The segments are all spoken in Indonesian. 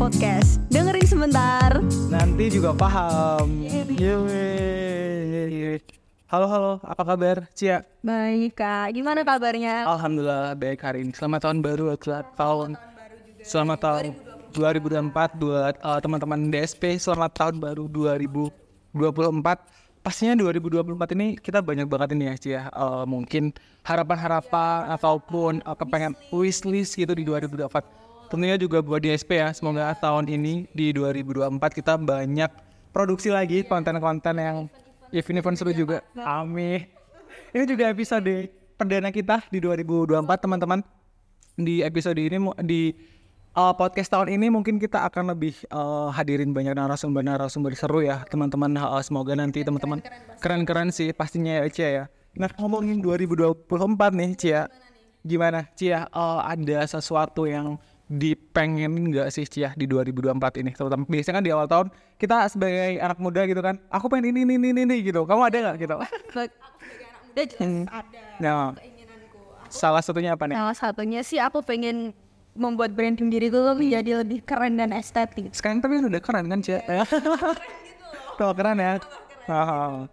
Podcast. Dengerin sebentar. Nanti juga paham. Yeay. Halo halo, apa kabar Cia? Baik kak, gimana kabarnya? Alhamdulillah baik hari ini. Selamat tahun baru, selamat tahun. Selamat tahun 2024 buat uh, teman-teman DSP. Selamat tahun baru 2024. Pastinya 2024 ini kita banyak banget ini ya Cia. Uh, mungkin harapan-harapan ataupun uh, kepengen wishlist gitu di 2024. Tentunya juga buat DSP ya. Semoga tahun ini di 2024 kita banyak produksi lagi konten-konten yang event-event seru juga. Amin. Ini juga episode perdana kita di 2024 teman-teman. Di episode ini di uh, podcast tahun ini mungkin kita akan lebih uh, hadirin banyak narasumber-narasumber seru ya teman-teman. Uh, semoga nanti teman-teman keren-keren sih pastinya ya Cia ya. Nah ngomongin 2024 nih Cia, gimana Cia? Uh, ada sesuatu yang dipengen nggak sih Cia di 2024 ini? Terutama biasanya kan di awal tahun kita sebagai anak muda gitu kan, aku pengen ini ini ini, ini gitu. Kamu ada nggak gitu? Udah jelas ada Nah, keinginanku. salah satunya apa nih? Salah satunya sih aku pengen membuat branding diri itu menjadi lebih keren dan estetik. Sekarang tapi udah keren kan Cia? Tuh keren ya. Ah,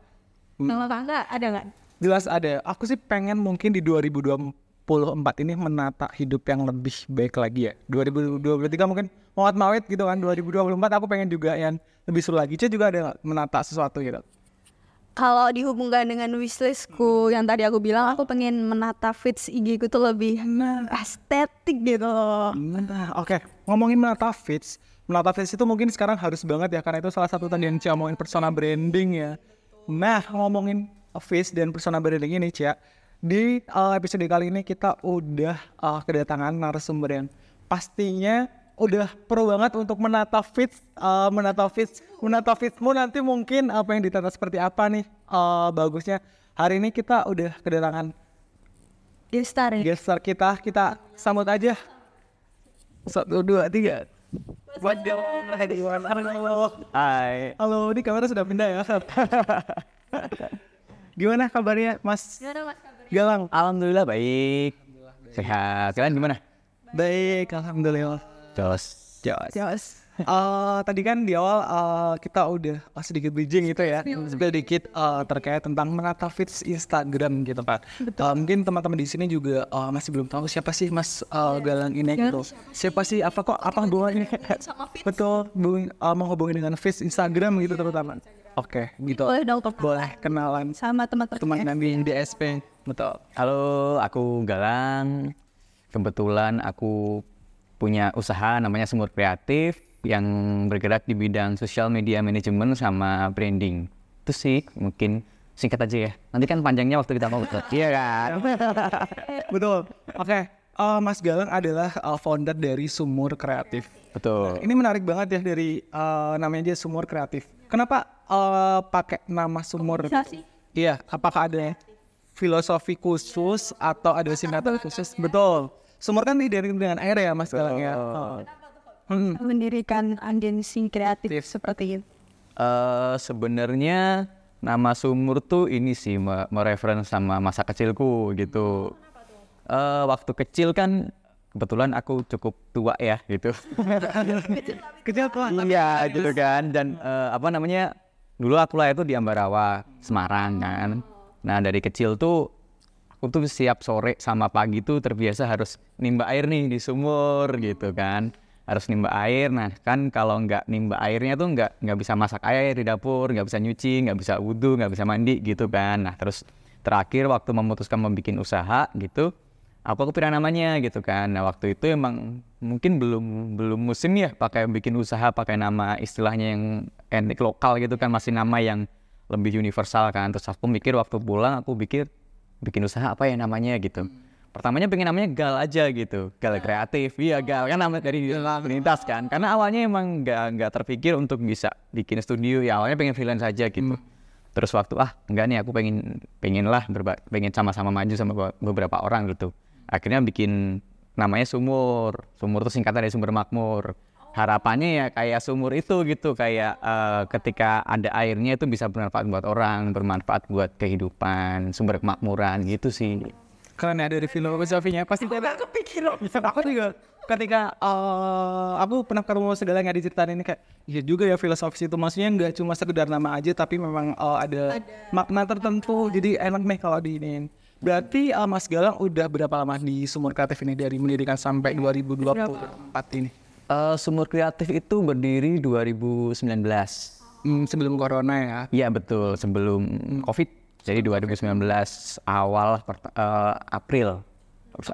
Kalau kakak ada nggak? jelas ada. Aku sih pengen mungkin di 2024 ini menata hidup yang lebih baik lagi ya. 2023 mungkin mawat mawet gitu kan. 2024 aku pengen juga yang lebih seru lagi. Cia juga ada menata sesuatu gitu. Kalau dihubungkan dengan wishlistku yang tadi aku bilang, aku pengen menata feeds IG ku tuh lebih estetik gitu. Nah, oke. Ngomongin menata feeds, menata feeds itu mungkin sekarang harus banget ya karena itu salah satu tadi yang Cia ngomongin persona branding ya. Nah, ngomongin feeds dan persona branding ini Cia, di uh, episode kali ini kita udah uh, kedatangan narasumber yang pastinya udah pro banget untuk menata feeds, uh, menata feeds, menata feedsmu nanti mungkin apa yang ditata seperti apa nih uh, bagusnya. Hari ini kita udah kedatangan Gestar ya. guest star kita kita sambut aja satu dua tiga Waduh, Hai. halo, ini kamera sudah pindah ya. Gimana kabarnya, Mas Gimana mas? Galang? Alhamdulillah baik. Sehat. Kalian gimana? Baik, alhamdulillah. Jos. Jos. Jos. Eh, tadi kan di awal eh, kita udah oh, sedikit bridging gitu ya, sedikit eh, terkait tentang menata feeds Instagram gitu kan. Eh, mungkin teman-teman di sini juga eh, masih belum tahu siapa sih Mas eh, Galang ini gitu. Siapa sih? Apa kok? Apa hubungannya? Betul, hubungi- eh, menghubungi dengan feeds Instagram gitu terutama. Oke, gitu. Boleh dong Pak. Boleh kenalan Sama teman-teman. teman kami di DSP. Betul. Halo, aku Galang. Kebetulan aku punya usaha namanya Semur Kreatif yang bergerak di bidang sosial media manajemen sama branding. Itu sih mungkin singkat aja ya. Nanti kan panjangnya waktu kita mau betul. Iya kan? Betul. Oke, eh, Mas Galang adalah eh, founder dari Sumur Kreatif. Betul. Ini menarik banget ya dari eh, namanya aja Sumur Kreatif. Kenapa eh, pakai nama Sumur? Iya, apakah ada filosofi khusus atau ada singkatan khusus? Betul. Sumur kan identik dengan air ya Mas Galang ya. Oh. Hmm. Mendirikan agensi kreatif Kreatif. seperti itu. Eh sebenarnya nama sumur tuh ini sih me- mereferen sama masa kecilku gitu. Eh waktu kecil kan kebetulan aku cukup tua ya gitu. Kecil tuh. Iya gitu kan dan eh, apa namanya dulu aku lah itu di Ambarawa Semarang kan. Nah dari kecil tuh aku tuh siap sore sama pagi tuh terbiasa harus nimba air nih di sumur gitu kan. Harus nimba air. Nah kan kalau nggak nimba airnya tuh nggak nggak bisa masak air di dapur nggak bisa nyuci nggak bisa wudhu nggak bisa mandi gitu kan. Nah terus terakhir waktu memutuskan membuat usaha gitu aku kepikiran namanya gitu kan. Nah waktu itu emang mungkin belum belum musim ya pakai bikin usaha pakai nama istilahnya yang etnik lokal gitu kan masih nama yang lebih universal kan. Terus aku mikir waktu pulang aku pikir bikin usaha apa ya namanya? gitu. Pertamanya pengen namanya gal aja gitu. Gal kreatif. Iya gal kan nama dari lintas kan. Karena awalnya emang nggak nggak terpikir untuk bisa bikin studio ya. Awalnya pengen freelance aja gitu. Terus waktu ah enggak nih aku pengen pengen lah berba- pengen sama-sama maju sama be- beberapa orang gitu. Akhirnya bikin namanya sumur. Sumur itu singkatan dari sumber makmur harapannya ya kayak sumur itu gitu kayak eh, ketika ada airnya itu bisa bermanfaat buat orang bermanfaat buat kehidupan sumber kemakmuran gitu sih. Keren ya dari filosofinya. Pasti tidak kepikiran. Aku juga ketika eh, aku pernah ketemu segala yang diceritain ini kayak iya juga ya filosofis itu. Maksudnya nggak cuma sekedar nama aja tapi memang eh, ada, makna tertentu. Jadi enak nih kalau diinin. Berarti eh, Mas Galang udah berapa lama di Sumur Kreatif ini dari mendirikan sampai 2024 ini Eh, Sumur Kreatif itu berdiri 2019. Hmm, sebelum corona ya Iya betul sebelum COVID. Jadi 2019 awal eh, April.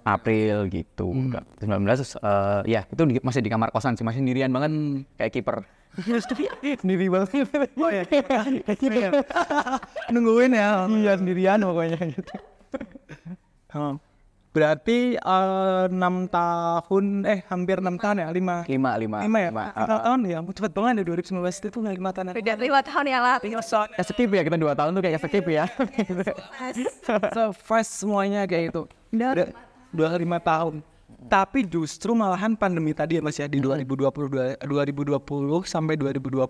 April gitu. 19 eh, ya itu di- masih di kamar kosan sih masih sendirian banget kayak kiper. Sendiri banget. Oh ya. nungguin ya Iya sendirian pokoknya gitu. Hmm. Berarti eh, enam tahun, eh hampir enam tahun ya, lima, Lima lima. lima ya, lima. lima tahun ya, cepet banget ya 2019 itu lima tahun. Beda lima tahun ya lah. Ya skip ya kita dua tahun tuh kayak skip ya. So fast semuanya kayak itu. Udah Udah dua lima tahun. Tapi justru malahan pandemi tadi ya Mas ya di 2020 2020 sampai 2022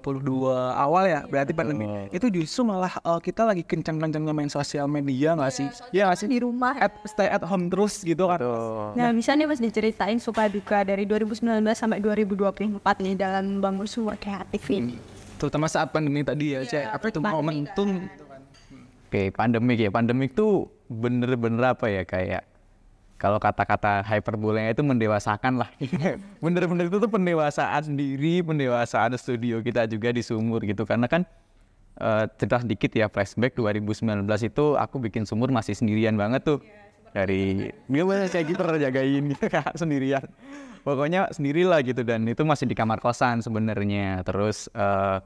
awal ya berarti pandemi itu justru malah eh, kita lagi kencang-kencangnya main sosial media nggak sih? Iya nggak sih? di rumah. At, stay at home terus gitu kan? Tuh. Nah, bisa nih Mas diceritain suka duka dari 2019 sampai 2024 nih dalam bangun sumur kreatif ini. Terutama saat pandemi tadi ya, Cek. Apa itu momentum Oke, pandemik ya. Pandemik tuh bener-bener apa ya kayak kalau kata-kata hyperbolanya itu mendewasakan lah. Bener-bener itu tuh pendewasaan diri, pendewasaan studio kita juga di sumur gitu. Karena kan eh, cerita sedikit ya flashback 2019 itu aku bikin sumur masih sendirian banget tuh. Dari gimana kayak gitu jagain gitu Kak, sendirian. Pokoknya sendirilah gitu dan itu masih di kamar kosan sebenarnya. Terus eh,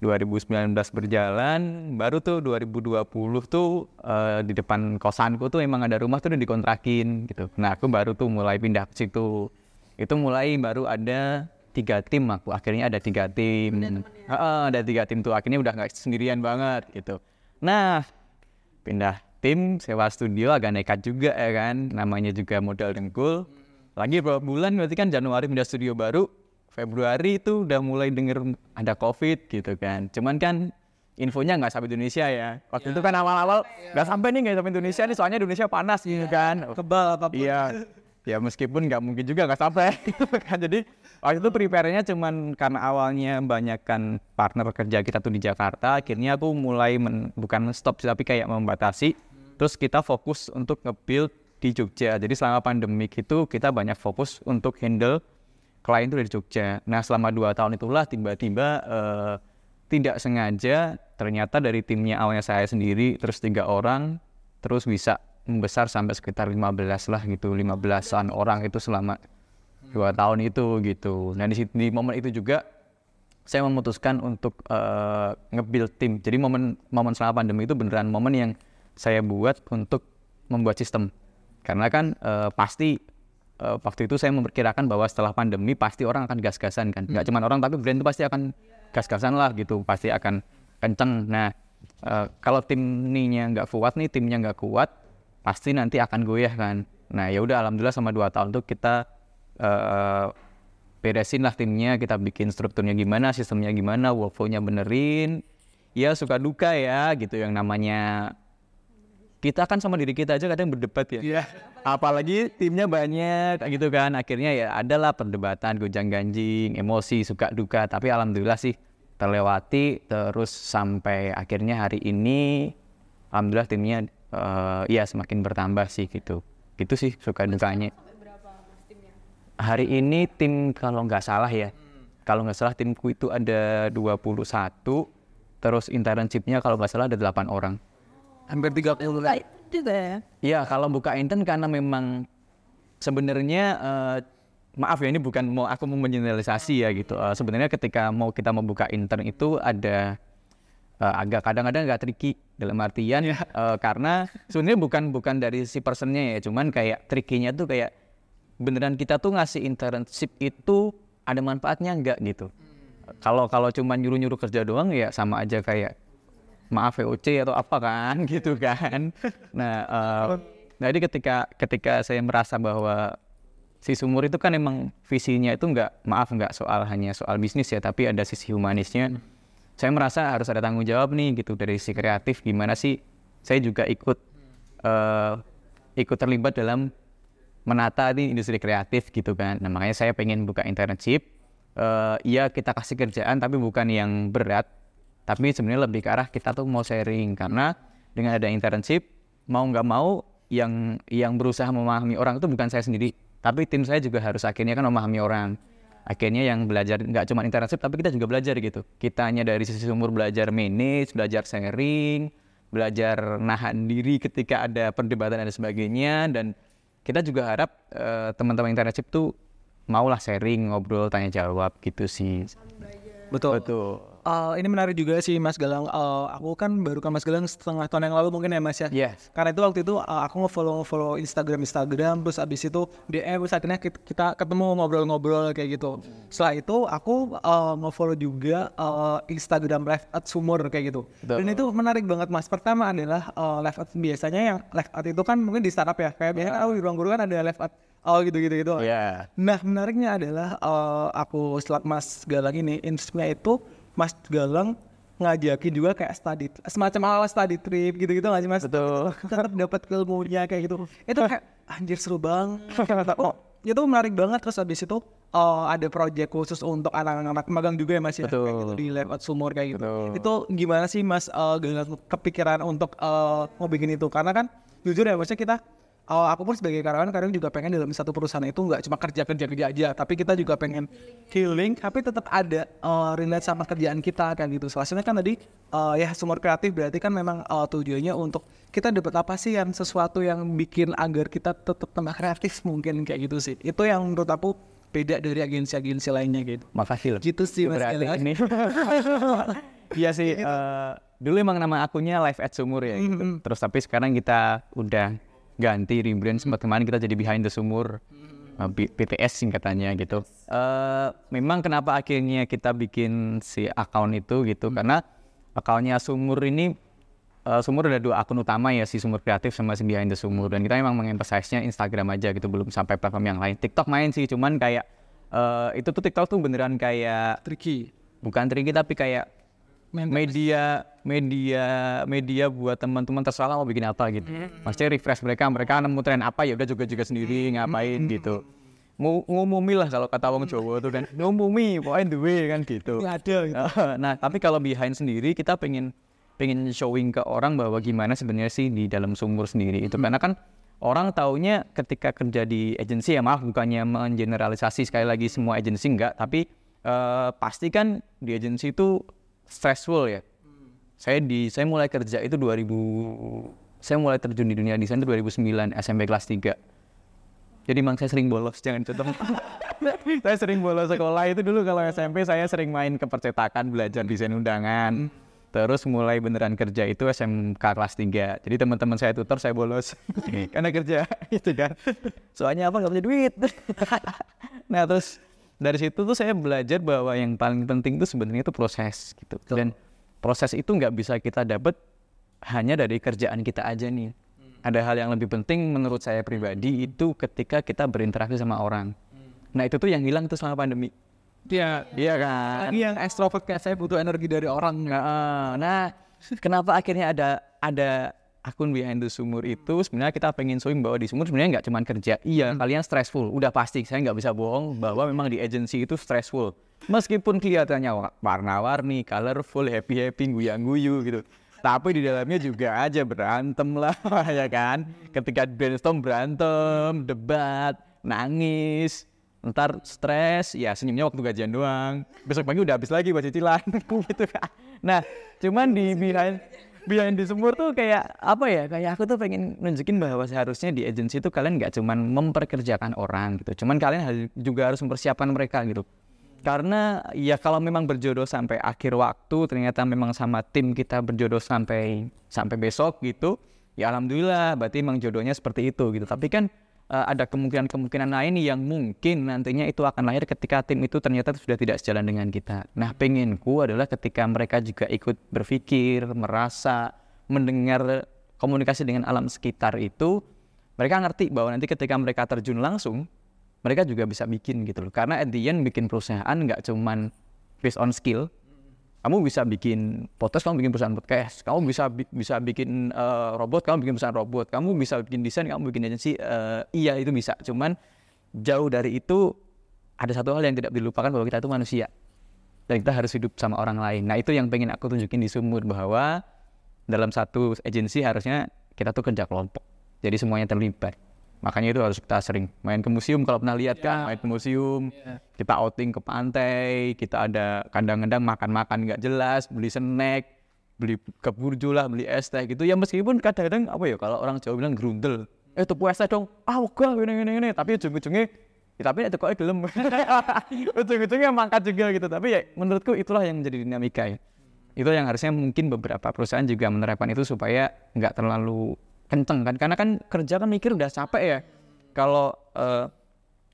2019 berjalan, baru tuh 2020 tuh eh, di depan kosanku tuh emang ada rumah tuh udah dikontrakin gitu. Nah aku baru tuh mulai pindah ke situ. Itu mulai baru ada tiga tim aku. Akhirnya ada tiga tim. Heeh, ada tiga tim tuh. Akhirnya udah nggak sendirian banget gitu. Nah pindah tim sewa studio agak nekat juga ya kan. Namanya juga modal dengkul. Lagi beberapa bulan berarti kan Januari pindah studio baru. Februari itu udah mulai denger ada COVID gitu kan. Cuman kan infonya nggak sampai Indonesia ya. Waktu itu kan awal-awal nggak sampai nih nggak sampai Indonesia nih soalnya Indonesia panas gitu kan. kebal apa pun. Iya. Ya meskipun nggak mungkin juga nggak sampai gitu kan. Jadi waktu itu prepare-nya cuman karena awalnya banyakkan partner kerja kita tuh di Jakarta, akhirnya aku mulai men- bukan stop tapi kayak membatasi. Terus kita fokus untuk nge-build di Jogja. Jadi selama pandemik itu kita banyak fokus untuk handle klien itu dari Jogja. Nah selama dua tahun itulah tiba-tiba eh, tidak sengaja ternyata dari timnya awalnya saya sendiri terus tiga orang terus bisa membesar sampai sekitar 15 lah gitu 15-an orang itu selama dua tahun itu gitu. Nah di, di momen itu juga saya memutuskan untuk eh, nge-build tim. Jadi momen momen selama pandemi itu beneran momen yang saya buat untuk membuat sistem. Karena kan eh, pasti eh, waktu itu saya memperkirakan bahwa setelah pandemi pasti orang akan gas-gasan kan. Nggak cuma orang tapi brand itu pasti akan gas-gasan lah gitu. Pasti akan kenceng. Nah eh, kalau tim ininya nggak kuat nih, timnya nggak kuat, pasti nanti akan goyah kan. Nah ya udah alhamdulillah sama dua tahun tuh kita eh, beresin lah timnya, kita bikin strukturnya gimana, sistemnya gimana, workflow-nya benerin. Ya suka duka ya gitu yang namanya kita kan sama diri kita aja kadang berdebat ya. Iya. Apalagi timnya banyak gitu kan. Akhirnya ya adalah perdebatan, gonjang ganjing, emosi, suka duka. Tapi alhamdulillah sih terlewati terus sampai akhirnya hari ini alhamdulillah timnya eh, ya semakin bertambah sih gitu. Gitu sih suka dukanya. Hari ini tim kalau nggak salah ya. Kalau nggak salah timku itu ada 21 terus internshipnya kalau nggak salah ada 8 orang. Hampir 30 lah. juga ya. Iya, kalau buka intern karena memang sebenarnya eh, maaf ya ini bukan mau aku mau mengeneralisasi ya gitu. Eh, sebenarnya ketika mau kita membuka intern itu ada eh, agak kadang-kadang agak tricky dalam artian eh, karena sebenarnya bukan bukan dari si personnya ya, cuman kayak trickynya tuh kayak beneran kita tuh ngasih internship itu ada manfaatnya enggak gitu. Kalau kalau cuma nyuruh-nyuruh kerja doang ya sama aja kayak maaf VOC atau apa kan gitu kan. Nah, nah jadi ketika ketika saya merasa bahwa si sumur itu kan emang visinya itu nggak maaf nggak soal hanya soal bisnis ya, tapi ada sisi humanisnya. Saya merasa harus ada tanggung jawab nih gitu dari si kreatif gimana sih saya juga ikut eh, ikut terlibat dalam menata di industri kreatif gitu kan. Nah makanya saya pengen buka internship. Iya kita kasih kerjaan tapi bukan yang berat, tapi sebenarnya lebih ke arah kita tuh mau sharing karena dengan ada internship mau nggak mau yang yang berusaha memahami orang itu bukan saya sendiri, tapi tim saya juga harus akhirnya kan memahami orang. Akhirnya yang belajar nggak cuma internship tapi kita juga belajar gitu. Kita hanya dari sisi umur belajar manage, belajar sharing, belajar nahan diri ketika ada perdebatan dan sebagainya dan kita juga harap eh, teman-teman internship tuh maulah sharing, ngobrol, tanya jawab gitu sih. Betul. Betul. Eh, ini menarik juga sih Mas Galang. Eh, aku kan baru kan Mas Galang setengah tahun yang lalu mungkin ya Mas ya. Yes. Karena itu waktu itu eh, aku nge-follow nge-follow Instagram Instagram terus abis itu DM terus akhirnya kit- kita ketemu ngobrol-ngobrol kayak gitu. Setelah itu aku eh, nge-follow juga eh, Instagram Live at Sumur kayak gitu. Betul. Dan itu menarik banget Mas. Pertama adalah eh, live at biasanya yang live at itu kan mungkin di startup ya. Kayak biasanya kan aku di ruang guru kan ada live at oh gitu-gitu gitu. Iya. Nah menariknya adalah eh, aku setelah Mas Galang ini inspirasinya itu Mas Galang ngajakin juga kayak study semacam ala study trip gitu-gitu nggak sih Mas? Betul. Tetap dapat ilmunya kayak gitu. Itu kayak anjir seru banget. oh, itu menarik banget terus habis itu eh, ada project khusus untuk anak-anak magang juga ya Mas ya. Betul. Kayak gitu, di lab at sumur kayak gitu. Betul. Itu gimana sih Mas Galang kepikiran untuk eh, mau bikin itu? Karena kan jujur ya maksudnya kita Oh, aku pun sebagai karyawan kadang juga pengen dalam satu perusahaan itu nggak cuma kerja kerja kerja aja, tapi kita juga pengen healing, tapi tetap ada uh, relate sama kerjaan kita kan gitu. Selanjutnya kan tadi uh, ya sumur kreatif berarti kan memang uh, tujuannya untuk kita dapat apa sih yang sesuatu yang bikin agar kita tetap tambah kreatif mungkin kayak gitu sih. Itu yang menurut aku beda dari agensi-agensi lainnya gitu. Makasih loh. Gitu sih Mas Berarti ini. Iya sih. eh, dulu emang nama akunnya Live at Sumur ya. gitu. Terus tapi sekarang kita udah ganti rebrand sempat kemarin kita jadi Behind the Sumur. eh, B- PTS singkatannya gitu. Eh memang kenapa akhirnya kita bikin si akun itu gitu karena akunnya Sumur ini eh, Sumur ada dua akun utama ya si Sumur Kreatif sama si Behind the Sumur dan kita memang mengemphasize-nya Instagram aja gitu belum sampai platform yang lain. TikTok main sih cuman kayak eh, itu tuh TikTok tuh beneran kayak Tricky. bukan tricky tapi kayak media media media buat teman-teman terserah mau bikin apa gitu. Maksudnya refresh mereka mereka nemu tren apa ya udah juga juga sendiri ngapain gitu. Ngu- ngumumi lah kalau kata wong Jawa tuh kan ngumumi pokoknya the way kan gitu. Ada gitu. nah tapi kalau behind sendiri kita pengen pengen showing ke orang bahwa gimana sebenarnya sih di dalam sumur sendiri itu. Karena kan orang taunya ketika kerja di agensi ya maaf bukannya mengeneralisasi sekali lagi semua agensi enggak tapi eh, pasti kan di agensi itu stressful ya. Saya di saya mulai kerja itu 2000 saya mulai terjun di dunia desain itu 2009 SMP kelas 3 jadi emang saya sering bolos jangan contoh saya sering bolos sekolah itu dulu. Kalau SMP saya sering main ke percetakan belajar desain undangan. Terus mulai beneran kerja itu SMK kelas 3 jadi teman-teman saya tutor saya bolos. Karena kerja itu kan. Soalnya apa nggak punya duit. Nah terus dari situ tuh saya belajar bahwa yang paling penting itu sebenarnya itu proses gitu. Dan proses itu nggak bisa kita dapat hanya dari kerjaan kita aja nih. Ada hal yang lebih penting menurut saya pribadi itu ketika kita berinteraksi sama orang. Nah itu tuh yang hilang tuh selama pandemi. Iya. iya kan? Lagi yang extrovert kayak saya butuh energi dari orang. Nah, nah, kenapa akhirnya ada ada akun behind the sumur itu sebenarnya kita pengen showing bahwa di sumur sebenarnya nggak cuma kerja. Iya, kalian stressful. Udah pasti saya nggak bisa bohong bahwa memang di agency itu stressful. Meskipun kelihatannya wa- warna-warni, colorful, happy-happy, guyang-guyu gitu. Tapi di dalamnya juga aja berantem lah, ya kan? Ketika brainstorm berantem, debat, nangis, ntar stres ya senyumnya waktu gajian doang besok pagi udah habis lagi buat cicilan gitu kan nah cuman di behind behind di sumur tuh kayak apa ya kayak aku tuh pengen nunjukin bahwa seharusnya di agensi itu kalian nggak cuman memperkerjakan orang gitu. Cuman kalian juga harus mempersiapkan mereka gitu. Karena ya kalau memang berjodoh sampai akhir waktu ternyata memang sama tim kita berjodoh sampai sampai besok gitu ya alhamdulillah berarti memang jodohnya seperti itu gitu. Tapi kan eh, ada kemungkinan-kemungkinan lain yang mungkin nantinya itu akan lahir ketika tim itu ternyata sudah tidak sejalan dengan kita. Nah, penginku adalah ketika mereka juga ikut berpikir, merasa, mendengar komunikasi dengan alam sekitar itu, mereka ngerti bahwa nanti ketika mereka terjun langsung, mereka juga bisa bikin gitu loh. Karena at the end bikin perusahaan nggak cuman based on skill, kamu bisa bikin podcast kamu bikin perusahaan podcast. Kamu bisa bi- bisa bikin eh, robot kamu bikin perusahaan robot. Kamu bisa bikin desain kamu bikin agensi eh, iya itu bisa. Cuman jauh dari itu ada satu hal yang tidak dilupakan bahwa kita itu manusia. Dan kita harus hidup sama orang lain. Nah itu yang pengen aku tunjukin di sumur bahwa dalam satu agensi harusnya kita tuh kerja kelompok. Jadi semuanya terlibat makanya itu harus kita sering main ke museum. Kalau pernah lihat kan main ke museum kita outing ke pantai kita ada kadang-kadang makan-makan nggak jelas beli snack beli ke burjo lah beli es teh gitu. Ya meskipun kadang-kadang apa ya kalau orang Jawa bilang grundel eh tuh teh dong. Ah enggak ini ini ini tapi ujung-ujungnya ya, tapi itu kok gelem. Ujung-ujungnya mangkat juga gitu. Tapi ya menurutku itulah yang menjadi dinamika ya. Itu yang harusnya mungkin beberapa perusahaan juga menerapkan itu supaya nggak terlalu kenceng kan. Karena kan kerja kan mikir udah capek ya. Kalau eh,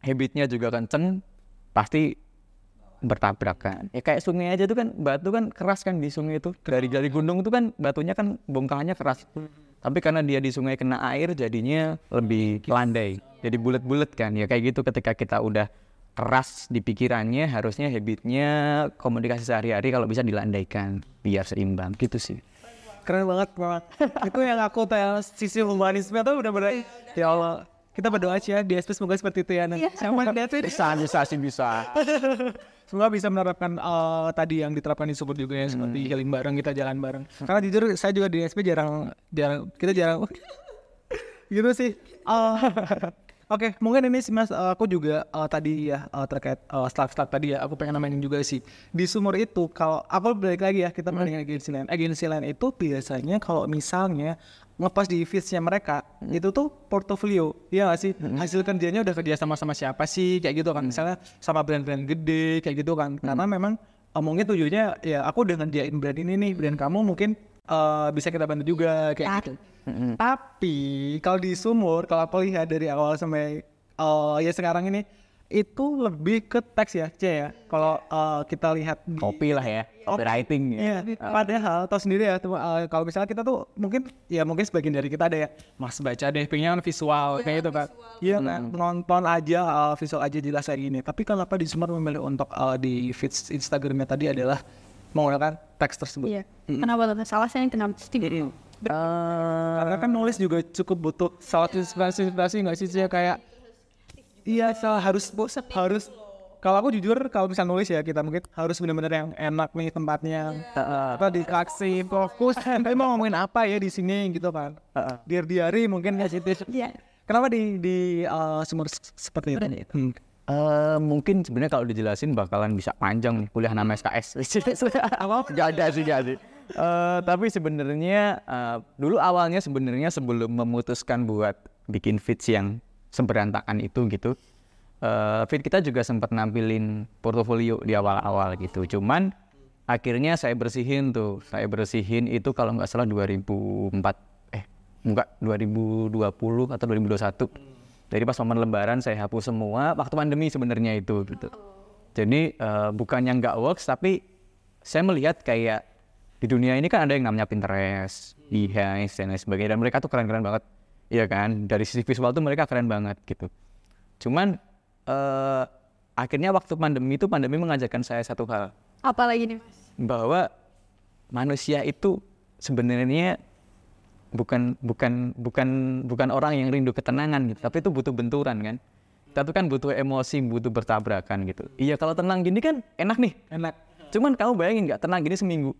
habitnya juga kenceng pasti bertabrakan ya kayak sungai aja tuh kan batu kan keras kan di sungai itu. Dari dari gunung itu kan batunya kan bongkahannya keras. Tapi karena dia di sungai kena air jadinya lebih landai. Jadi bulat-bulat kan. Ya kayak gitu ketika kita udah keras di pikirannya harusnya habitnya komunikasi sehari-hari kalau bisa dilandaikan. Biar seimbang. Gitu sih keren banget memang itu yang aku tanya sisi humanisme tuh udah bener ya Allah. Kita berdoa aja ya di SP semoga seperti itu ya nanti sama David. Bisa bisa sih bisa. Semoga bisa menerapkan eh, tadi yang diterapkan di Subur juga ya seperti healing bareng kita jalan bareng. Karena jujur saya juga di SP jarang jarang kita jarang. Gitu sih. Eh, Oke, mungkin ini sih mas, eh, aku juga eh, tadi ya eh, terkait uh, staff-staff tadi ya, aku pengen namain juga sih. Di sumur itu, kalau aku balik lagi ya, kita bandingin agensi lain. Agensi lain itu biasanya kalau misalnya ngepas di feedsnya mereka, itu tuh portofolio, ya nggak sih? Hasil kerjanya udah kerja sama sama siapa sih, kayak gitu kan. Misalnya sama brand-brand gede, kayak gitu kan. Karena memang eh, mungkin tujuannya ya aku udah ngerjain brand ini nih, brand kamu mungkin eh, bisa kita bantu juga kayak gitu. Tapi kalau di sumur, kalau aku lihat dari awal sampai eh, ya sekarang ini itu lebih ke teks ya, C ya. Kalau eh, kita lihat di, kopi lah ya copywriting ya Iya, padahal tahu sendiri ya, tuh, eh, kalau misalnya kita tuh mungkin ya mungkin sebagian dari kita ada ya, mas baca deh, pengennya kan visual kayak gitu kan. Iya kan, nonton aja eh, visual aja jelas kayak gini. Tapi kenapa di Sumber memilih untuk eh, di feeds Instagramnya tadi adalah menggunakan teks tersebut? Iya. Kenapa tuh? Salah saya yang kenapa? Tidak. Karena kan nulis juga cukup butuh salah inspirasi inspirasi nggak sih Cia? kayak iya salah harus harus kalau aku jujur kalau bisa nulis ya kita mungkin harus benar-benar yang enak nih tempatnya apa dikasih fokus tapi mau ngomongin apa ya di sini gitu kan diar diari mungkin ya Iya. kenapa di di uh, seperti itu Hmm. Eh, mungkin sebenarnya kalau dijelasin bakalan bisa panjang nih kuliah nama SKS. Apa? Gak ada sih, gak ada. Eh, tapi sebenarnya eh, dulu awalnya sebenarnya sebelum memutuskan buat bikin feeds yang seberantakan itu gitu, eh feed kita juga sempat nampilin portofolio di awal-awal gitu. Cuman akhirnya saya bersihin tuh, saya bersihin itu kalau nggak salah 2004 eh enggak 2020 atau 2021. Jadi pas momen lebaran saya hapus semua waktu pandemi sebenarnya itu gitu. Jadi eh, bukannya nggak works tapi saya melihat kayak di dunia ini kan ada yang namanya Pinterest, Behance dan lain sebagainya dan mereka tuh keren-keren banget. Iya kan? Dari sisi visual tuh mereka keren banget gitu. Cuman eh akhirnya waktu pandemi itu pandemi mengajarkan saya satu hal Apa lagi nih mas? bahwa manusia itu sebenarnya bukan bukan bukan bukan orang yang rindu ketenangan gitu, tapi itu butuh benturan kan. Kita tuh kan butuh emosi, butuh bertabrakan gitu. Iya kalau tenang gini kan enak nih. enak Cuman kamu bayangin nggak tenang gini seminggu.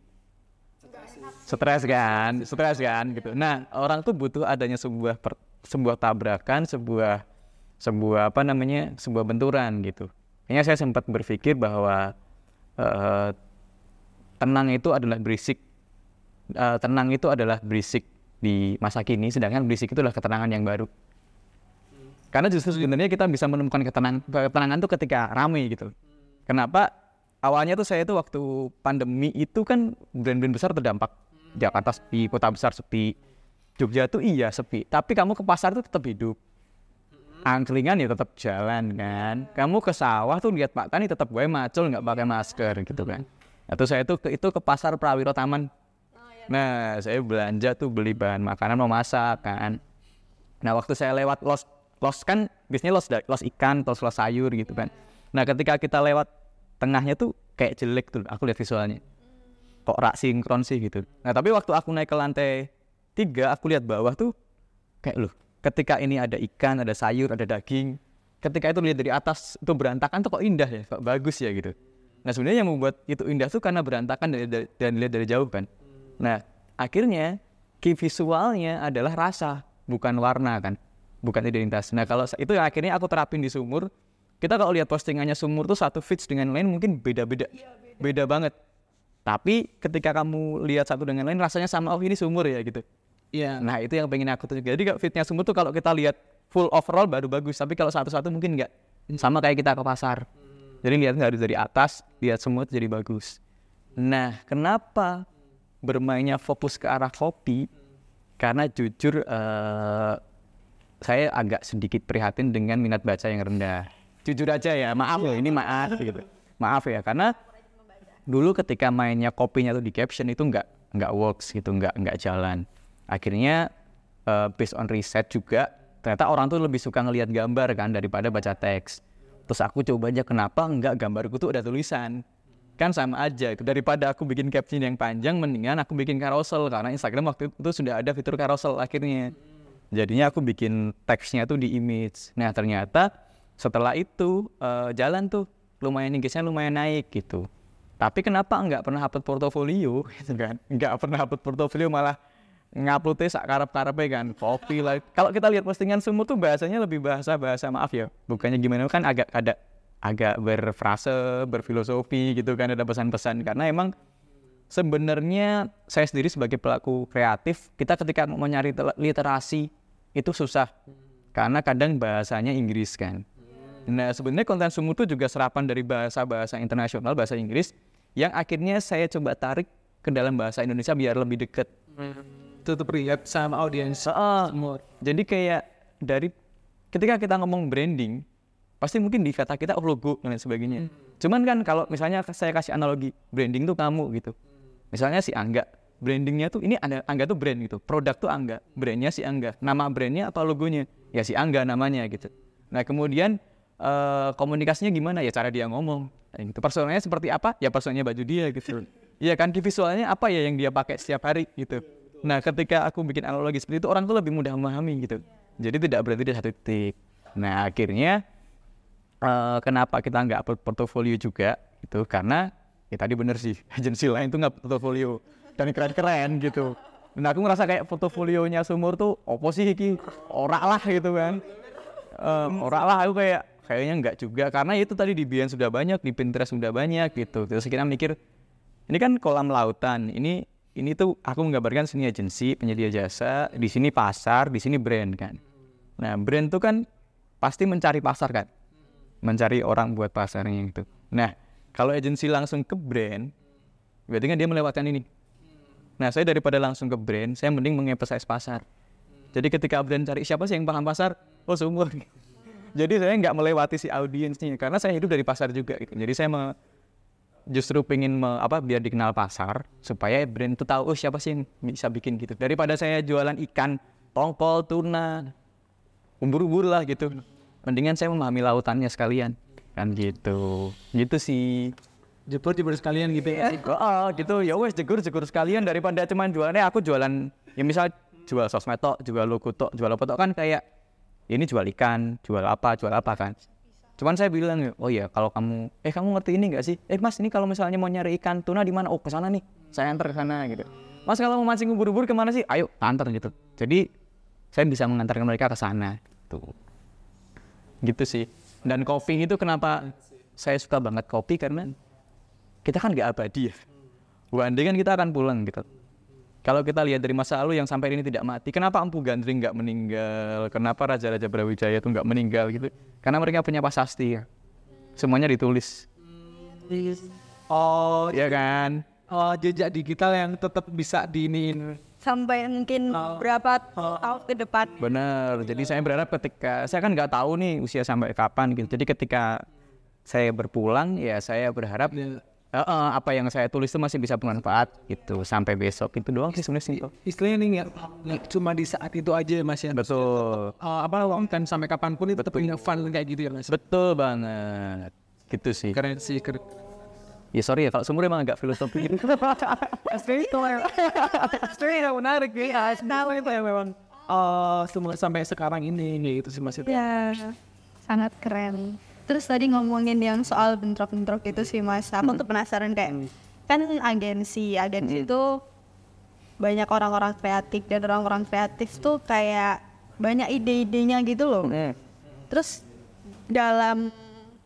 Stres kan, stres kan gitu. Nah orang tuh butuh adanya sebuah per- sebuah tabrakan, sebuah sebuah apa namanya, sebuah benturan gitu. Kayaknya saya sempat berpikir bahwa eh, tenang itu adalah berisik, eh, tenang itu adalah berisik di masa kini, sedangkan berisik itu adalah ketenangan yang baru. Karena justru sebenarnya kita bisa menemukan ketenang, ketenangan tuh ketika rame gitu. Kenapa? Awalnya tuh saya tuh waktu pandemi itu kan brand-brand besar terdampak. Jakarta sepi, kota besar sepi. Jogja tuh iya sepi, tapi kamu ke pasar tuh tetap hidup. Angkringan ya tetap jalan kan. Kamu ke sawah tuh lihat Pak Tani tetap gue macul nggak pakai masker gitu kan. Atau saya tuh itu ke pasar Prawiro Taman. Nah, saya belanja tuh beli bahan makanan mau masak kan. Nah, waktu saya lewat los los kan biasanya los los ikan, los los sayur gitu kan. Nah, ketika kita lewat tengahnya tuh kayak jelek tuh aku lihat visualnya. kok rak sinkron sih gitu. Nah tapi waktu aku naik ke lantai tiga, aku lihat bawah tuh kayak loh, ketika ini ada ikan, ada sayur, ada daging, ketika itu lihat dari atas itu berantakan tuh kok indah ya, kok bagus ya gitu. Nah sebenarnya yang membuat itu indah tuh karena berantakan dan dilihat dari jauh kan. Nah akhirnya key visualnya adalah rasa, bukan warna kan, bukan identitas. Nah kalau itu yang akhirnya aku terapin di sumur. Kita kalau lihat postingannya sumur tuh satu fits dengan lain mungkin beda-beda, beda banget. Tapi ketika kamu lihat satu dengan lain rasanya sama oh ini sumur ya gitu. Iya. Nah itu yang pengen aku tunjuk. Jadi kalau fitnya sumur tuh kalau kita lihat full overall baru bagus. Tapi kalau satu-satu mungkin nggak. Sama kayak kita ke pasar. Jadi lihat harus dari atas, lihat semua jadi bagus. Nah kenapa bermainnya fokus ke arah kopi? Karena jujur eh, saya agak sedikit prihatin dengan minat baca yang rendah. Jujur aja ya, maaf ya ini maaf gitu. Maaf ya karena dulu ketika mainnya kopinya tuh di caption itu nggak nggak works gitu nggak nggak jalan akhirnya eh, based on riset juga ternyata orang tuh lebih suka ngelihat gambar kan daripada baca teks terus aku coba aja kenapa nggak gambarku tuh ada tulisan kan sama aja itu. Daripada aku bikin caption yang panjang mendingan aku bikin carousel. Karena Instagram waktu itu sudah ada fitur carousel akhirnya. Jadinya aku bikin teksnya tuh di image. Nah ternyata setelah itu eh, jalan tuh. Lumayan engage-nya lumayan naik gitu. Tapi kenapa nggak pernah upload portofolio? Gitu kan? Nggak pernah upload portofolio malah nguploadnya sak karep karepnya kan. Kopi lah. Kalau kita lihat postingan semua tuh bahasanya lebih bahasa bahasa maaf ya. Bukannya gimana kan agak ada agak berfrase berfilosofi gitu kan ada pesan-pesan karena emang sebenarnya saya sendiri sebagai pelaku kreatif kita ketika mau nyari literasi itu susah karena kadang bahasanya Inggris kan Nah, sebenarnya konten sumur itu juga serapan dari bahasa-bahasa internasional, bahasa Inggris, yang akhirnya saya coba tarik ke dalam bahasa Indonesia biar lebih deket. Tetap relate sama audiens. Jadi kayak dari ketika kita ngomong branding, pasti mungkin di kata kita oh logo dan lain sebagainya. Cuman kan kalau misalnya saya kasih analogi, branding tuh kamu gitu. Misalnya si Angga, brandingnya tuh ini ada Angga tuh brand gitu, produk tuh Angga, brandnya si Angga, nama brandnya atau logonya ya si Angga namanya gitu. Nah kemudian eh, komunikasinya gimana ya cara dia ngomong, Nah, gitu. Personalnya seperti apa? Ya personalnya baju dia gitu. Iya kan, key visualnya apa ya yang dia pakai setiap hari gitu. Nah ketika aku bikin analogi seperti itu orang tuh lebih mudah memahami gitu. Jadi tidak berarti di satu titik. Nah akhirnya eh, kenapa kita nggak upload portofolio juga itu karena ya tadi bener sih agensi lain tuh nggak portofolio. Dan keren-keren gitu. Nah aku ngerasa kayak portofolionya sumur tuh opo sih iki lah gitu kan. Eh, ora lah aku kayak kayaknya nggak juga. Karena itu tadi di Bian sudah banyak di Pinterest sudah banyak gitu. Terus kita mikir ini kan kolam lautan. Ini ini tuh aku menggambarkan sini agensi penyedia jasa di sini pasar di sini brand kan. Nah brand tuh kan pasti mencari pasar kan mencari orang buat pasarnya itu nah kalau agensi langsung ke brand berarti kan dia melewatkan ini. Nah saya daripada langsung ke brand saya mending mengemphasize pasar. Jadi ketika brand cari siapa sih yang paham pasar? Oh sumur. Jadi saya nggak melewati si audiensnya karena saya hidup dari pasar juga gitu. Jadi saya me- justru pengen me- apa biar dikenal pasar supaya brand itu tahu oh siapa sih yang bisa bikin gitu. Daripada saya jualan ikan tongkol tuna umbur-umbur lah gitu mendingan saya memahami lautannya sekalian. Kan gitu. Gitu sih. Jepur jepur sekalian gitu ya. oh, oh, gitu. Ya wes jegur jegur sekalian daripada cuman jualannya aku jualan ya misal jual sosmed tok jual logo tok jual apa tok kan kayak ini jual ikan jual apa jual apa kan. Cuman saya bilang oh ya kalau kamu eh kamu ngerti ini nggak sih? Eh mas ini kalau misalnya mau nyari ikan tuna di mana? Oh ke sana nih saya antar ke sana gitu. Mas kalau mau mancing ubur-ubur ke mana sih? Ayo antar gitu. Jadi saya bisa mengantarkan mereka ke sana tuh. gitu sih. Dan kopi itu kenapa saya suka banget kopi? Karena kita kan nggak abadi ya. One day kan kita akan pulang gitu. Kalau kita lihat dari masa lalu yang sampai ini tidak mati kenapa Empu Gandring nggak meninggal? Kenapa Raja-Raja Brawijaya itu nggak meninggal gitu? Karena mereka punya pasasti ya. Semuanya ditulis. Oh, ya kan? oh jejak digital yang tetap bisa diiniin. Sampai mungkin berapa tahun ke depan Bener. Jadi saya berharap ketika saya kan nggak tahu nih usia sampai kapan gitu. Jadi ketika saya berpulang ya saya berharap Ya. "Eh, eh, apa yang saya tulis itu masih bisa bermanfaat gitu sampai besok itu doang sih sebenarnya sih. Istilahnya nih nggak nggak cuma di saat itu aja mas ya. Betul. Eh, apa kan sampai kapan pun itu tetap punya fun kayak gitu ya mas. Betul banget. Gitu sih. Keren sih keren. Ya sorry ya kalau sumur emang agak filosofi gitu. Sebenarnya itu yang menarik ya. Sebenarnya itu yang memang eh semua sampai sekarang ini gitu sih Mas itu. Ya, sangat keren. Terus tadi ngomongin yang soal bentrok-bentrok itu sih mas, aku tuh penasaran kayak kan agensi, agensi itu banyak orang-orang kreatif dan orang-orang kreatif tuh kayak banyak ide-idenya gitu loh. Terus dalam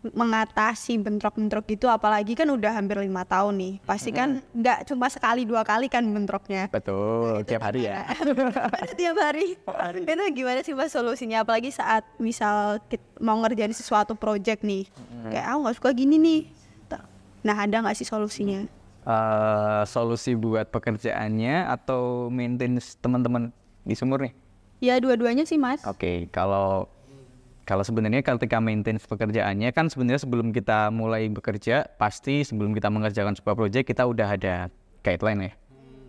mengatasi bentrok-bentrok itu apalagi kan udah hampir lima tahun nih pasti kan nggak cuma sekali dua kali kan bentroknya Betul, tiap hari ya. tiap hari. Itu gimana sih mas solusinya? Apalagi saat misal mau ngerjain sesuatu project nih, kayak aku nggak suka gini nih. Nah ada nggak sih solusinya? Eh, solusi buat pekerjaannya atau maintenance teman-teman di sumur nih? Ya dua-duanya sih mas. Oke, kalau kalau sebenarnya ketika maintenance pekerjaannya kan sebenarnya sebelum kita mulai bekerja pasti sebelum kita mengerjakan sebuah proyek kita udah ada guideline ya.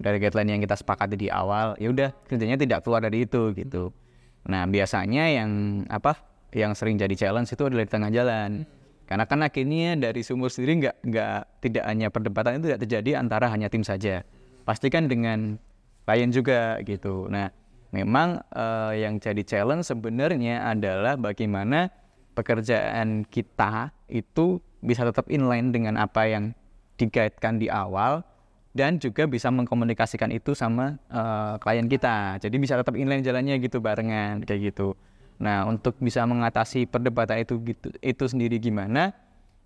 Dari guideline yang kita sepakati di awal, ya udah kerjanya tidak keluar dari itu gitu. Nah, biasanya yang apa? Yang sering jadi challenge itu adalah di tengah jalan. Karena kan akhirnya dari sumur sendiri nggak nggak tidak hanya perdebatan itu tidak terjadi antara hanya tim saja. Pastikan dengan klien juga gitu. Nah, memang eh, yang jadi challenge sebenarnya adalah bagaimana pekerjaan kita itu bisa tetap inline dengan apa yang digaitkan di awal dan juga bisa mengkomunikasikan itu sama eh, klien kita. Jadi bisa tetap inline jalannya gitu barengan kayak gitu. Nah, untuk bisa mengatasi perdebatan itu gitu itu sendiri gimana?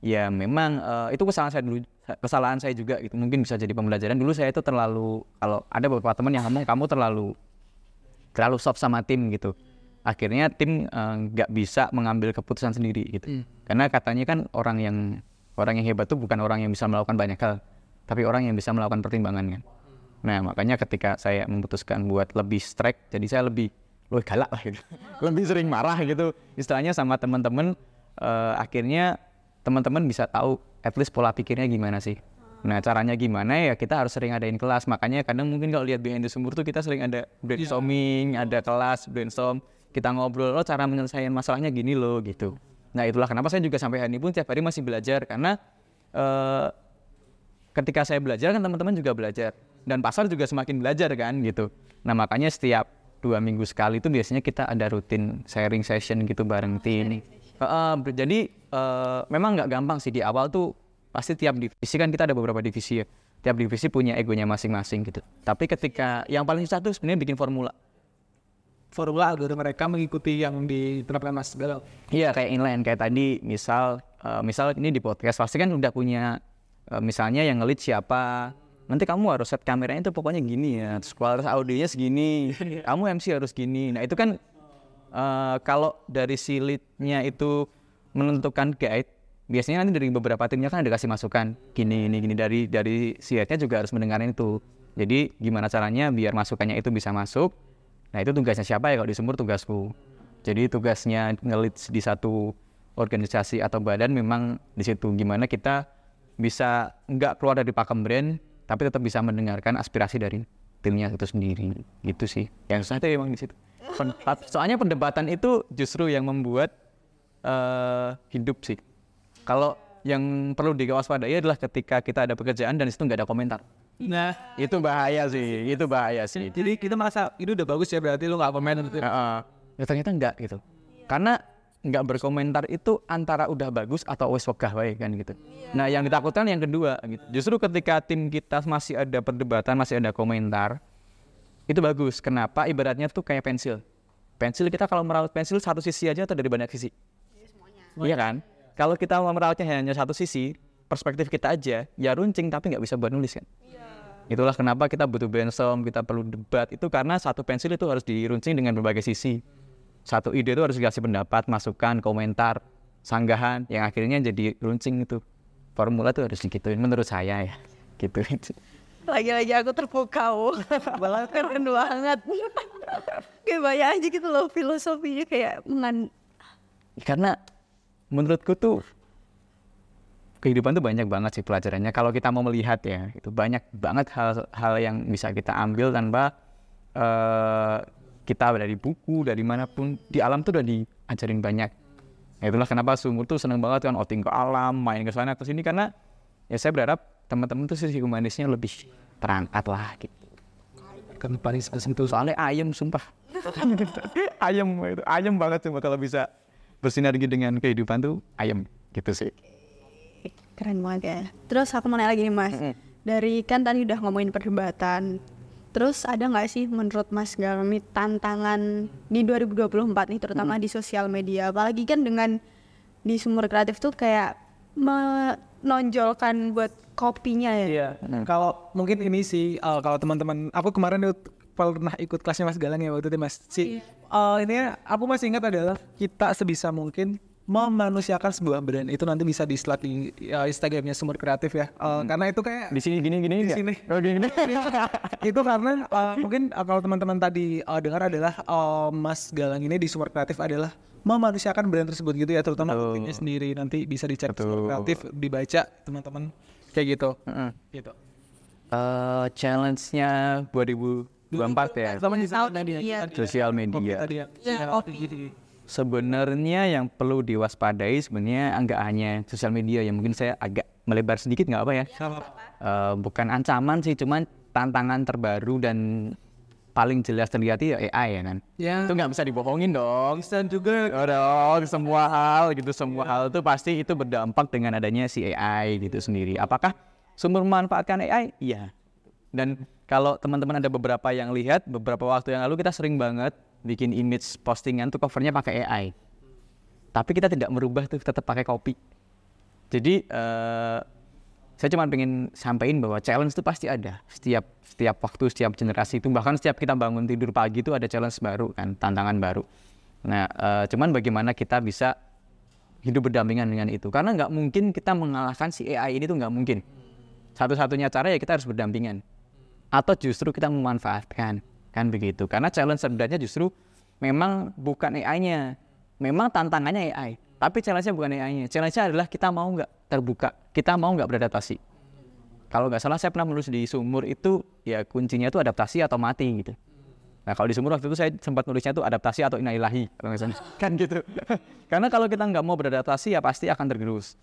Ya memang eh, itu kesalahan saya dulu kesalahan saya juga gitu. Mungkin bisa jadi pembelajaran. Dulu saya itu terlalu kalau ada beberapa teman yang ngomong kamu terlalu terlalu soft sama tim gitu. Akhirnya tim eh, nggak bisa mengambil keputusan sendiri gitu. Karena katanya kan orang yang orang yang hebat tuh bukan orang yang bisa melakukan banyak hal, tapi orang yang bisa melakukan pertimbangan kan. Nah makanya ketika saya memutuskan buat lebih strike, jadi saya lebih lebih galak lah gitu, lebih sering marah gitu. Istilahnya sama teman-teman, eh, akhirnya teman-teman bisa tahu at least pola pikirnya gimana sih. Nah caranya gimana ya kita harus sering adain kelas. Makanya kadang mungkin kalau lihat behind the sumur tuh kita sering ada brainstorming, ada kelas brainstorm, kita ngobrol, oh cara menyelesaikan masalahnya gini loh gitu. Nah itulah kenapa saya juga sampai hari ini pun tiap hari masih belajar karena eh, ketika saya belajar kan teman-teman juga belajar dan pasar juga semakin belajar kan gitu. Nah makanya setiap dua minggu sekali itu biasanya kita ada rutin sharing session gitu bareng tim. Heeh, ber- jadi eh, memang nggak gampang sih di awal tuh pasti tiap divisi kan kita ada beberapa divisi ya. Tiap divisi punya egonya masing-masing gitu. Tapi ketika yang paling susah tuh sebenarnya bikin formula. Formula agar mereka mengikuti yang diterapkan Mas Belal. Iya kayak inline kayak tadi misal eh, misal ini di podcast pasti kan udah punya eh, misalnya yang ngelit siapa nanti kamu harus set kameranya itu pokoknya gini ya terus kualitas audionya segini kamu MC harus gini nah itu kan eh, kalau dari si leadnya itu menentukan guide biasanya nanti dari beberapa timnya kan ada kasih masukan gini ini gini dari dari si headnya juga harus mendengarkan itu jadi gimana caranya biar masukannya itu bisa masuk Nah itu tugasnya siapa ya kalau di sumur tugasku. Jadi tugasnya ngelit di satu organisasi atau badan memang di situ gimana kita bisa nggak keluar dari pakem brand tapi tetap bisa mendengarkan aspirasi dari timnya itu sendiri gitu sih. Yang susah itu emang di situ. Soalnya perdebatan itu justru yang membuat eh, hidup sih. Kalau yang perlu diwaspadai adalah ketika kita ada pekerjaan dan di situ nggak ada komentar. Nah, Itu bahaya sih, itu bahaya sih. jadi kita merasa ini udah bagus ya berarti lu nggak komen gitu. Heeh. Ya ternyata enggak gitu. Karena enggak berkomentar itu antara udah bagus atau wes wegah wae kan gitu. Nah, yang ditakutkan yang kedua gitu. Justru ketika tim kita masih ada perdebatan, masih ada komentar, itu bagus. Kenapa? Ibaratnya tuh kayak pensil. Pensil kita kalau merawat pensil satu sisi aja atau dari banyak sisi? Iya kan? Kalau kita mau merawatnya hanya satu sisi, perspektif kita aja, ya runcing tapi nggak bisa buat nulis kan? Itulah kenapa kita butuh brainstorm, kita perlu debat. Itu karena satu pensil itu harus diruncing dengan berbagai sisi. Satu ide itu harus dikasih pendapat, masukan, komentar, sanggahan, yang akhirnya jadi runcing itu. Formula itu harus digituin menurut saya ya. Gitu. Lagi-lagi aku terpukau. Malah keren banget. kayak banyak aja gitu loh filosofinya kayak mengan Karena menurutku tuh kehidupan tuh banyak banget sih pelajarannya. Kalau kita mau melihat ya, itu banyak banget hal-hal yang bisa kita ambil tanpa eh, kita dari buku, dari mana pun di alam tuh udah diajarin banyak. Nah, itulah kenapa sumur tuh seneng banget kan outing ke alam, main ke sana ke sini karena ya saya berharap teman-teman tuh sisi humanisnya lebih terangkat lah gitu kan paling sentuh soalnya ayam sumpah ayam itu ayam banget sumpah kalau bisa bersinergi dengan kehidupan tuh ayam gitu sih. Keren banget ya. Terus aku mau nanya lagi nih mas, dari kan tadi udah ngomongin perdebatan, terus ada nggak sih menurut Mas nih tantangan di 2024 nih terutama di sosial media, apalagi kan dengan di sumber kreatif tuh kayak menonjolkan buat kopinya ya. Iya. Kalau mungkin ini sih uh, kalau teman-teman aku kemarin itu pernah ikut kelasnya Mas Galang ya waktu itu Mas. Si uh, ini aku masih ingat adalah kita sebisa mungkin memanusiakan sebuah brand itu nanti bisa di slide di uh, Instagramnya sumber kreatif ya. Uh, Karena itu kayak di sini gini gini di sini. oh gini gini itu karena uh, mungkin uh, kalau teman-teman tadi uh, dengar adalah uh, Mas Galang ini di sumber kreatif adalah memanusiakan brand tersebut gitu ya terutama kopinya sendiri nanti bisa dicek sumber Betul. kreatif dibaca teman-teman kayak gitu Heeh. gitu Eh, challenge-nya 2024 ya? sama di Tahun tadi iya. sosial media. Tadi ya Ya, kopi sebenarnya yang perlu diwaspadai sebenarnya enggak hanya sosial media yang mungkin saya agak melebar sedikit nggak apa ya? Sama Eh, bukan ancaman sih cuman tantangan terbaru dan paling jelas terlihat ya AI ya kan ya itu nggak bisa dibohongin dong. Bisa juga. Oh dong, semua hal gitu, semua hal itu pasti itu berdampak dengan adanya si AI gitu sendiri. Apakah sumber memanfaatkan AI? Iya. Dan kalau teman-teman ada beberapa yang lihat, beberapa waktu yang lalu kita sering banget bikin image postingan tuh covernya pakai AI. Tapi kita tidak merubah tuh, tetap pakai copy. Jadi eh, saya cuma pengen sampaikan bahwa challenge itu pasti ada. Setiap setiap waktu setiap generasi itu bahkan setiap kita bangun tidur pagi itu ada challenge baru kan tantangan baru. Nah eh, cuman bagaimana kita bisa hidup berdampingan dengan itu? Karena nggak mungkin kita mengalahkan si AI ini tuh nggak mungkin. Satu-satunya cara ya kita harus berdampingan atau justru kita memanfaatkan kan begitu? Karena challenge sebenarnya justru memang bukan AI-nya memang tantangannya AI tapi challenge-nya bukan AI-nya challenge-nya adalah kita mau nggak terbuka kita mau nggak beradaptasi. Kalau nggak salah saya pernah menulis di sumur itu ya kuncinya itu adaptasi atau mati gitu. Nah kalau di sumur waktu itu saya sempat nulisnya itu adaptasi atau inailahi kan gitu. Karena kalau kita nggak mau beradaptasi ya pasti akan tergerus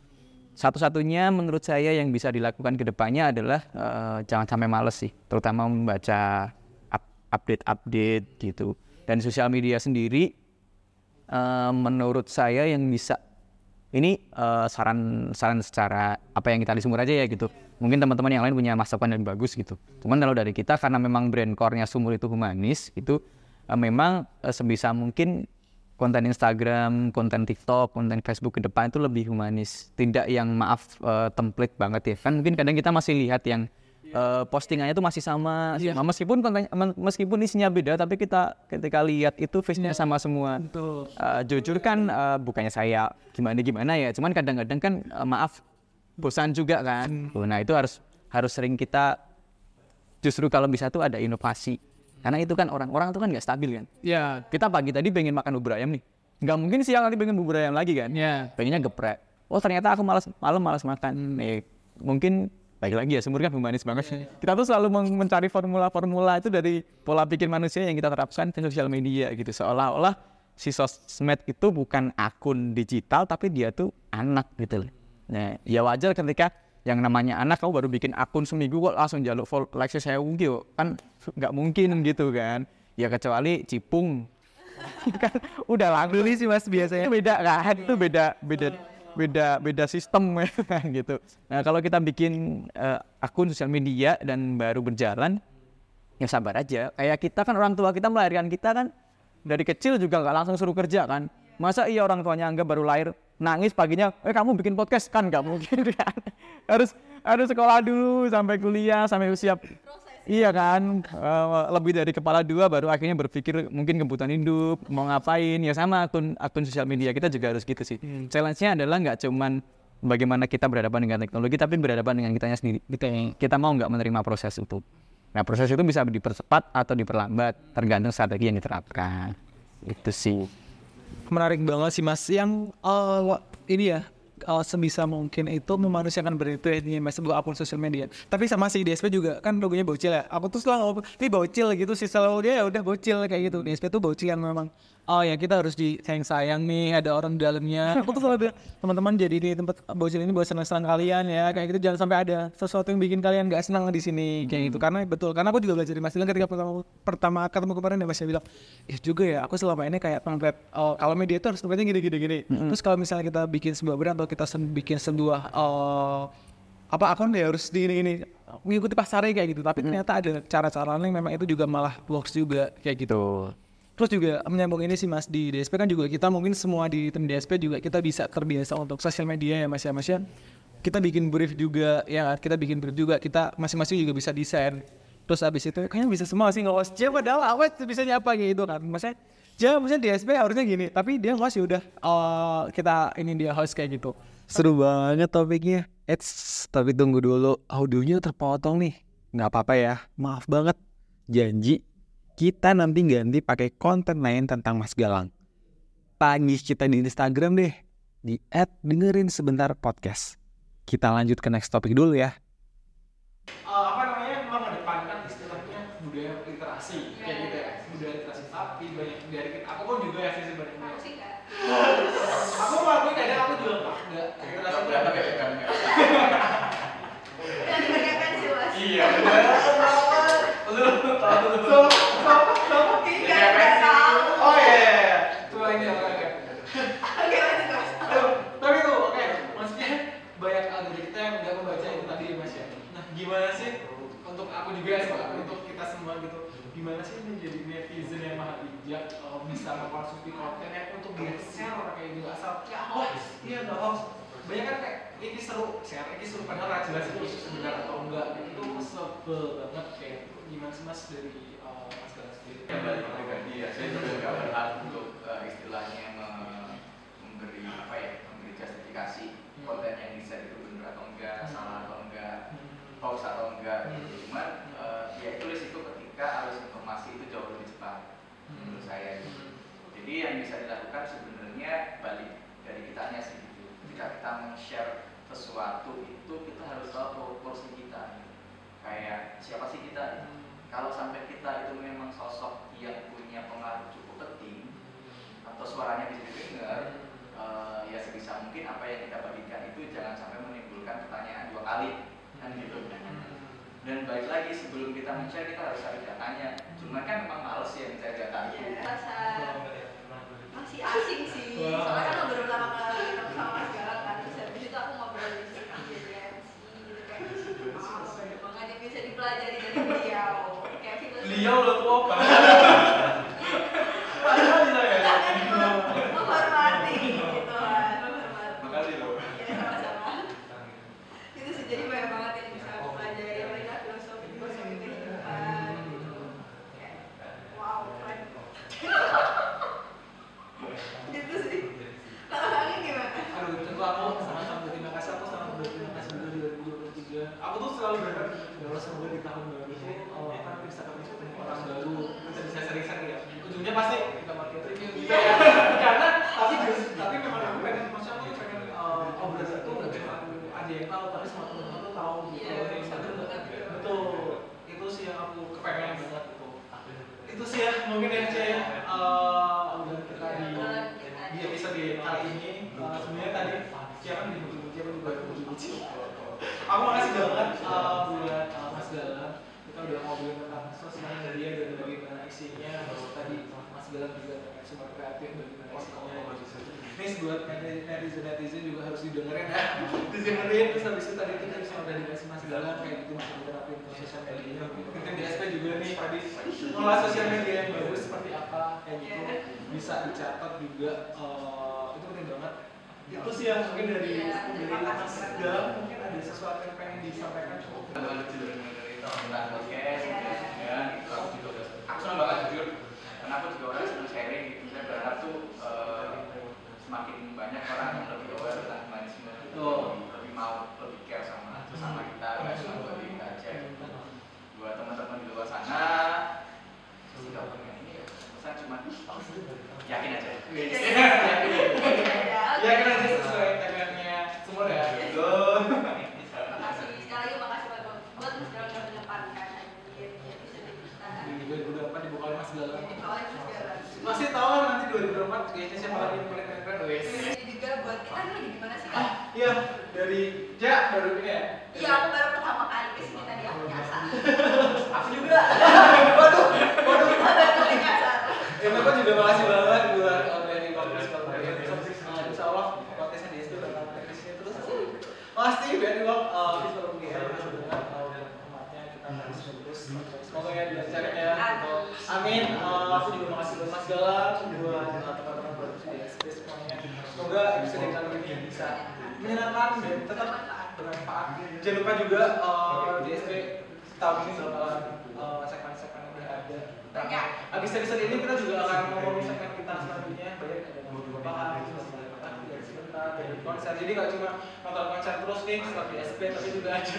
satu-satunya menurut saya yang bisa dilakukan ke depannya adalah eh, jangan sampai males sih, terutama membaca up- update-update gitu. Dan sosial media sendiri eh, menurut saya yang bisa ini eh, saran secara apa yang kita di sumur aja ya gitu. Mungkin teman-teman yang lain punya masukan yang bagus gitu. Cuman kalau dari kita karena memang brand core-nya sumur itu humanis itu eh, memang eh, sebisa mungkin konten Instagram, konten TikTok, konten Facebook ke depan itu lebih humanis. Tidak yang maaf eh, template banget ya. Kan mungkin kadang kita masih lihat yang eh, postingannya itu masih sama, Iya. sama meskipun konten meskipun isinya beda tapi kita ketika lihat itu face-nya sama semua. betul Eh, jujur kan eh, bukannya saya gimana gimana ya, cuman kadang-kadang kan eh, maaf bosan juga kan. Tuh, Nah itu harus harus sering kita justru kalau bisa tuh ada inovasi. Karena itu kan orang-orang tuh kan nggak stabil kan. ya Kita pagi tadi pengen makan bubur ayam nih. Nggak mungkin siang nanti pengen bubur ayam lagi kan. ya Pengennya geprek. Oh ternyata aku malas malam malas makan. Nih, mungkin baik lagi ya sumur kan humanis banget. Kita tuh selalu men- mencari formula-formula itu dari pola pikir manusia yang kita terapkan di sosial media gitu. Seolah-olah si sosmed itu bukan akun digital tapi dia tuh anak gitu loh. Nah, ya wajar ketika yang namanya anak kamu baru bikin akun seminggu kok langsung jaluk follow like saya gitu kan nggak mungkin gitu kan. Ya kecuali cipung. Kan udah langsung sih mas biasanya. Itu beda kan? Itu beda beda beda beda sistem gitu nah kalau kita bikin eh, akun sosial media dan baru berjalan ya sabar aja. Kayak kita kan orang tua kita melahirkan kita kan dari kecil juga nggak langsung suruh kerja kan. Masa iya orang tuanya anggap baru lahir nangis paginya eh kamu bikin podcast kan nggak mungkin kan harus harus sekolah dulu sampai kuliah sampai siap Iya kan, eh, lebih dari kepala dua baru akhirnya berpikir mungkin kebutuhan hidup, mau ngapain, ya sama akun akun sosial media kita juga harus gitu sih. Challenge-nya adalah nggak cuman bagaimana kita berhadapan dengan teknologi, tapi berhadapan dengan kitanya sendiri. Kita, kita mau nggak menerima proses itu. Nah proses itu bisa dipercepat atau diperlambat, tergantung strategi yang diterapkan. Itu sih. Menarik banget sih mas. Yang eh, ini ya eh, sebisa mungkin itu memanusiakan brand itu ya mas sebuah akun sosial media. Tapi sama si DSP juga kan logonya bocil ya. Aku tuh selalu ini bocil gitu sih. Selalu dia ya udah bocil kayak gitu. DSP tuh bocil yang memang oh ya kita harus disayang sayang nih ada orang di dalamnya. Aku tuh selalu bilang teman-teman jadi di tempat bocil ini buat senang-senang kalian ya. Kayak gitu jangan sampai ada sesuatu yang bikin kalian gak senang di sini. Kayak gitu. Karena betul karena aku juga belajar dari Mas Dilan ketika pertama pertama ketemu kemarin ya Mas dia bilang ya juga ya aku selama ini kayak ngeliat oh, kalau media itu harus tempatnya gini gini gini. Terus kalau misalnya kita bikin sebuah brand atau kita sen- bikin sebuah oh, apa akun ya harus di ini ini mengikuti pasarnya kayak gitu. Tapi ternyata ada cara-cara lain memang itu juga malah works juga kayak gitu terus juga menyambung ini sih mas di DSP kan juga kita mungkin semua di tim DSP juga kita bisa terbiasa untuk sosial media ya mas ya mas ya kita bikin brief juga ya kita bikin brief juga kita masing-masing juga bisa desain terus abis itu kayaknya bisa semua sih nggak siapa padahal awet bisa apa gitu kan maksudnya ya maksudnya DSP harusnya gini tapi dia nggak sih udah eh, kita ini dia host kayak gitu Seru banget topiknya. Eits, tapi tunggu dulu. Audionya terpotong nih. Nggak apa-apa ya. Maaf banget. Janji, kita nanti ganti pakai konten lain tentang Mas Galang. Tagih kita di Instagram deh. Di dengerin sebentar podcast. Kita lanjut ke next topik dulu ya. Eh, apa namanya mengedepankan istilahnya budaya literasi kayak gitu ya budaya literasi tapi banyak dari aku pun juga ya sih sebenarnya Aku sih enggak. aku mengakui kadang aku juga nggak literasi itu diperlihatkan sih mas. iya benar lu tahu lu Iya, nggak tahu. oh iya iya iya. Itu lagi oke oke Oke lanjut mas. tapi tuh oke maksudnya banyak dari kita yang nggak membaca itu tadi ya mas ya? Nah gimana sih untuk aku juga ya untuk kita semua gitu gimana sih menjadi netizen yang maha bijak eh, bisa mengkonsumsi konten yang untuk dia share kayak gitu? Asal ya hoax. Iya nggak hoax. Banyak kan kayak ini seru share ini seru. Padahal nggak jelas itu sebenarnya atau enggak itu sebel banget kayak gimana sih mas dari mas Galang sendiri balik pribadi ya saya juga nggak berhak untuk eh, istilahnya me- memberi apa ya memberi justifikasi konten yang bisa itu benar atau enggak salah atau enggak hoax atau enggak gitu. cuman eh, ya itu risiko ketika arus informasi itu jauh lebih cepat menurut saya gitu. jadi yang bisa dilakukan sebenarnya balik dari kitanya sih gitu. ketika kita men-share sesuatu itu kita harus tahu porsi kita gitu. kayak siapa sih kita gitu kalau sampai kita itu memang sosok yang punya pengaruh cukup penting atau suaranya bisa didengar eh, ya sebisa mungkin apa yang kita bagikan itu jangan sampai menimbulkan pertanyaan dua kali kan gitu. Dan baik lagi sebelum kita mencari kita harus cari datanya. Cuman kan memang males ya mencari data itu Iya, rasa masih asing sih. Soalnya kan baru pertama kali ketemu sama Mas Galang kan. Terus habis itu aku ngobrol di sini jadi MC gitu kayak. Ah, banyak banget yang bisa dipelajari dari beliau. Kayak filosofi. beliau lo tuh apa padahal dia ya menghormati gitu kan menghormati makasih loh ya sama-sama itu sih jadi banyak banget yang bisa aku pelajari apalagi filosofi filosofi kehidupan gitu kayak wow keren gitu sih kalau kalian gimana Aduh, tentu aku sama-sama berterima kasih. Aku sangat berterima kasih juga 2023. Aku tuh selalu berharap bahwa semoga di tahun baru itu oh, apa bisa ketemu orang baru, kita bisa sering-sering ya. Ujungnya pasti kita marketing gitu ya. Karena tapi tapi memang aku pengen, maksudnya aku pengen uh, obrolan itu nggak cuma aku aja yang tahu, tapi semua teman-teman tuh tahu gitu. Iya, Yang bisa satu terbuka gitu. betul. Itu sih yang aku kepengen banget itu. Itu sih ya mungkin ya Cia ya. Uh, obrolan kita di di episode kali ini uh, sebenarnya tadi siapa nih dipuji siapa juga dipuji aku makasih banget uh, buat uh, Mas Galang kita udah ngobrolin tentang sosial media dan bagaimana isinya terus tadi Mas Galang juga tentang sumber kreatif bagaimana isinya ini buat netizen netizen juga harus didengerin ya. Didengerin terus habis itu tadi kita bisa udah dikasih Mas Galang kayak gitu bisa diterapin ke sosial media mungkin di SP juga nih tadi ngelola sosial media yang bagus seperti apa kayak gitu. Bisa dicatat juga eh, itu penting banget. Itu sih yang mungkin dari Iya, dari Mas banget. Galang mungkin ada sesuatu yang pengen disampaikan. Cukup tentang podcast ya gitu aku juga aku senang banget jujur. Karena aku juga orang senang sharing gitu. Saya berharap tuh eh, semakin banyak orang yang lebih aware tentang humanisme Betul. lebih, mau lebih care sama sama kita nggak cuma buat diri kita aja gitu. buat teman-teman di luar sana sih nggak pengen ini ya pesan cuma yakin aja ya kan aja sesuai tagline-nya semua ya betul makasih sekali lagi makasih buat buat Mas Galang udah menempatkan hadir di episode kita di 2008 dibuka oleh Mas Galang. Awalnya Mas Galang. Masih tahu lah nanti 2024 kayaknya siapa lagi yang paling keren-keren wes. Ini juga buat kita nih lagi di mana sih? Ah, iya dari Ja baru ini ya. Iya, aku baru pertama kali ke sini tadi aku nyasar. Aku juga. Waduh, waduh. Kita baru nyasar. Ya, Bapak juga makasih banget buat dari Bapak ya. Uh, Insya Allah podcastnya di SD bakal terus. Pasti umatnya kita harus terus. Semoga ya dilancarkan ya. Amin. Uh, aku juga makasih buat Mas Galang, buat uh, teman-teman produksi di SD semuanya. Semoga episode kali ini bisa menyenangkan dan tetap bermanfaat. Jangan lupa juga uh, di SD tahun ini bakalan uh, segmen-segmen yang ada. Banyak. Habis episode ini kita juga akan ngomongin segmen kita selanjutnya banyak ada perubahan, dari sebentar dari konser. Jadi nggak cuma nonton konser terus nih seperti SP tapi juga aja.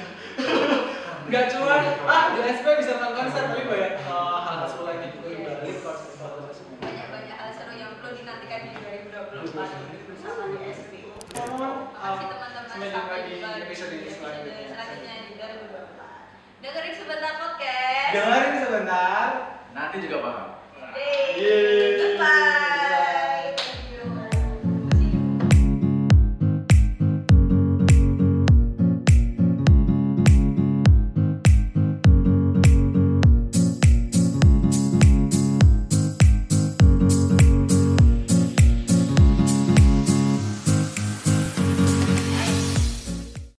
Nggak cuma ah di SP bisa nonton konser tapi banyak uh, hal-hal lainnya juga di balik konser konser semua. Banyak-banyak hal seru yang perlu dinantikan di 2024 bersama di SP. Makasih teman-teman sampai jumpa di episode selanjutnya. selanjutnya di 2024. Dengerin sebentar podcast. Dengerin sebentar. Nanti juga paham. Yeay. Yeay.